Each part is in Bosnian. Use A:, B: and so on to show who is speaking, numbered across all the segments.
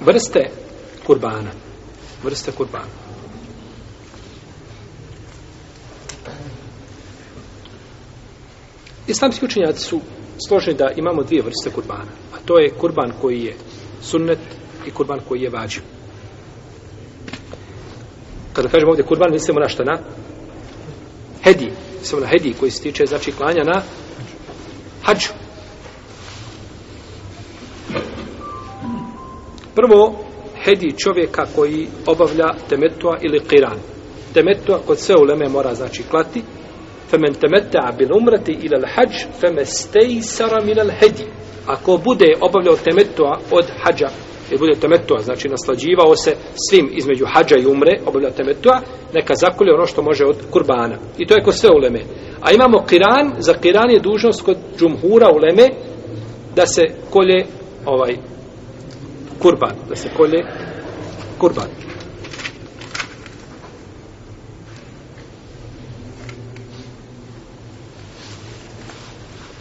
A: Vrste kurbana. Vrste kurbana. Islamski učenjaci su složeni da imamo dvije vrste kurbana. A to je kurban koji je sunnet i kurban koji je vađiv. Kada kažemo ovdje kurban, mislimo na šta? Na hedi. Mislimo na hedi koji se tiče, znači, klanja na hađu. Prvo, hedi čovjeka koji obavlja temetua ili qiran. Temetua kod sve uleme mora, znači, klati. Femen temeta bil umrati ila l-hađ, feme stejsara min al-hedi. Ako bude obavljao temetua od hađa, i bude temetua, znači naslađivao se svim između hađa i umre, obavlja temetua, neka zakolje ono što može od kurbana. I to je kod sve uleme. A imamo kiran, za kiran je dužnost kod džumhura uleme da se kolje ovaj kurban, da se kolje kurban.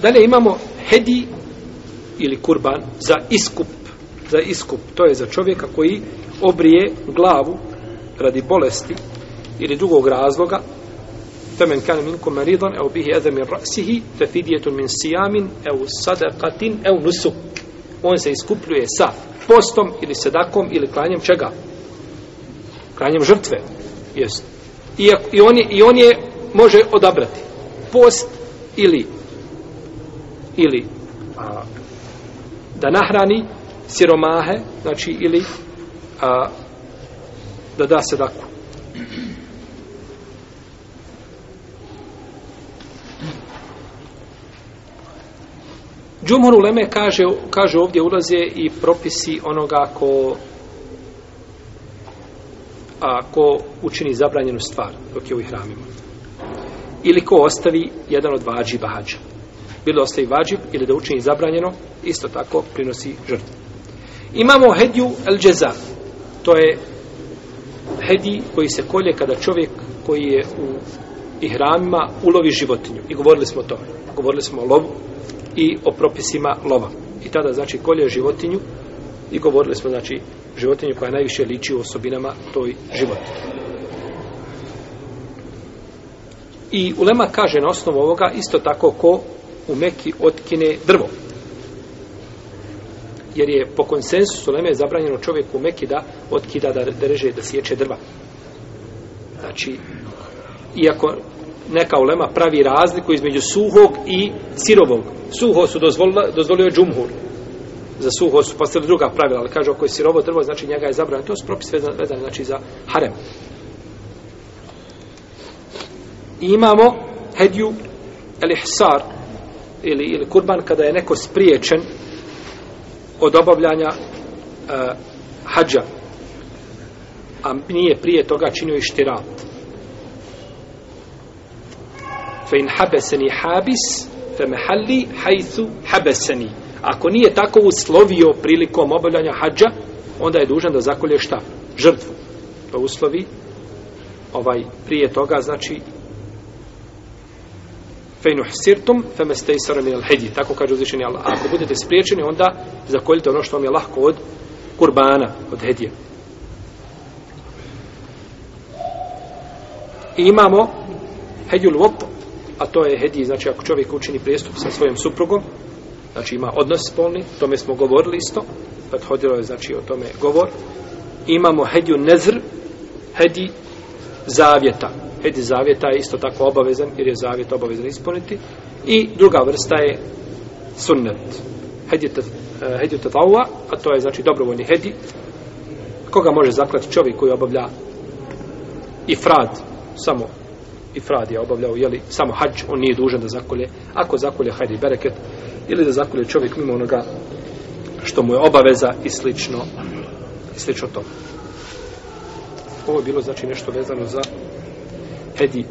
A: Dalje imamo hedi ili kurban za iskup za iskup. To je za čovjeka koji obrije glavu radi bolesti ili drugog razloga. Temen kane minkum maridan, evo bihi edhe min rasihi, fe fidjetun min sijamin, evo sadakatin, evo nusuk. On se iskupljuje sa postom ili sedakom ili klanjem čega? Klanjem žrtve. Jest. I, i, on je, I on je može odabrati post ili ili a, da nahrani siromahe, znači ili a, da da sedaku. Džumhur Uleme kaže, kaže ovdje ulaze i propisi onoga ko a, ko učini zabranjenu stvar dok je u ihramima. Ili ko ostavi jedan od vađiba hađa. Bilo ostavi vađib ili da učini zabranjeno, isto tako prinosi žrtvu. Imamo hedju el džeza. To je hedji koji se kolje kada čovjek koji je u ihramima ulovi životinju. I govorili smo o tome. Govorili smo o lovu i o propisima lova. I tada znači kolje životinju i govorili smo znači životinju koja najviše liči u osobinama toj životinju. I Ulema kaže na osnovu ovoga isto tako ko u Meki otkine drvo jer je po konsensusu Uleme zabranjeno čovjeku u Meki da otkida, da, reže, da sječe drva. Znači, iako neka ulema pravi razliku između suhog i sirovog. Suho su dozvolio, dozvolio džumhur. Za suho su postavili druga pravila, ali kaže ako je sirovo drvo, znači njega je zabranjeno. To su propis vezan, vezan znači za harem. I imamo hedju el ihsar ili, ili kurban kada je neko spriječen od obavljanja uh, hađa a nije prije toga činio i štirat fe in habeseni habis fe mehalli hajthu habeseni ako nije tako uslovio prilikom obavljanja hađa onda je dužan da zakolje šta? žrtvu to uslovi ovaj prije toga znači fejnu sirtum feme stejsara min al-hedi. Tako kaže uzvišeni Allah. Ako budete spriječeni, onda zakoljite ono što vam je lahko od kurbana, od hedije. I imamo hedjul vop, a to je hedij, znači ako čovjek učini prijestup sa svojom suprugom, znači ima odnos spolni, tome smo govorili isto, prethodilo je znači o tome govor. Imamo hediju nezr, hedi zavjeta, Hedi zavjeta je isto tako obavezan, jer je zavjet obavezan ispuniti. I druga vrsta je sunnet. Hedi eh, tatawa, a to je znači dobrovoljni hedi. Koga može zaklati čovjek koji obavlja i frad, samo ifrad je obavljao, jeli, samo hađ, on nije dužan da zakolje. Ako zakolje, hajde bereket, ili da zakolje čovjek mimo onoga što mu je obaveza i slično, i slično to. Ovo je bilo znači nešto vezano za hedi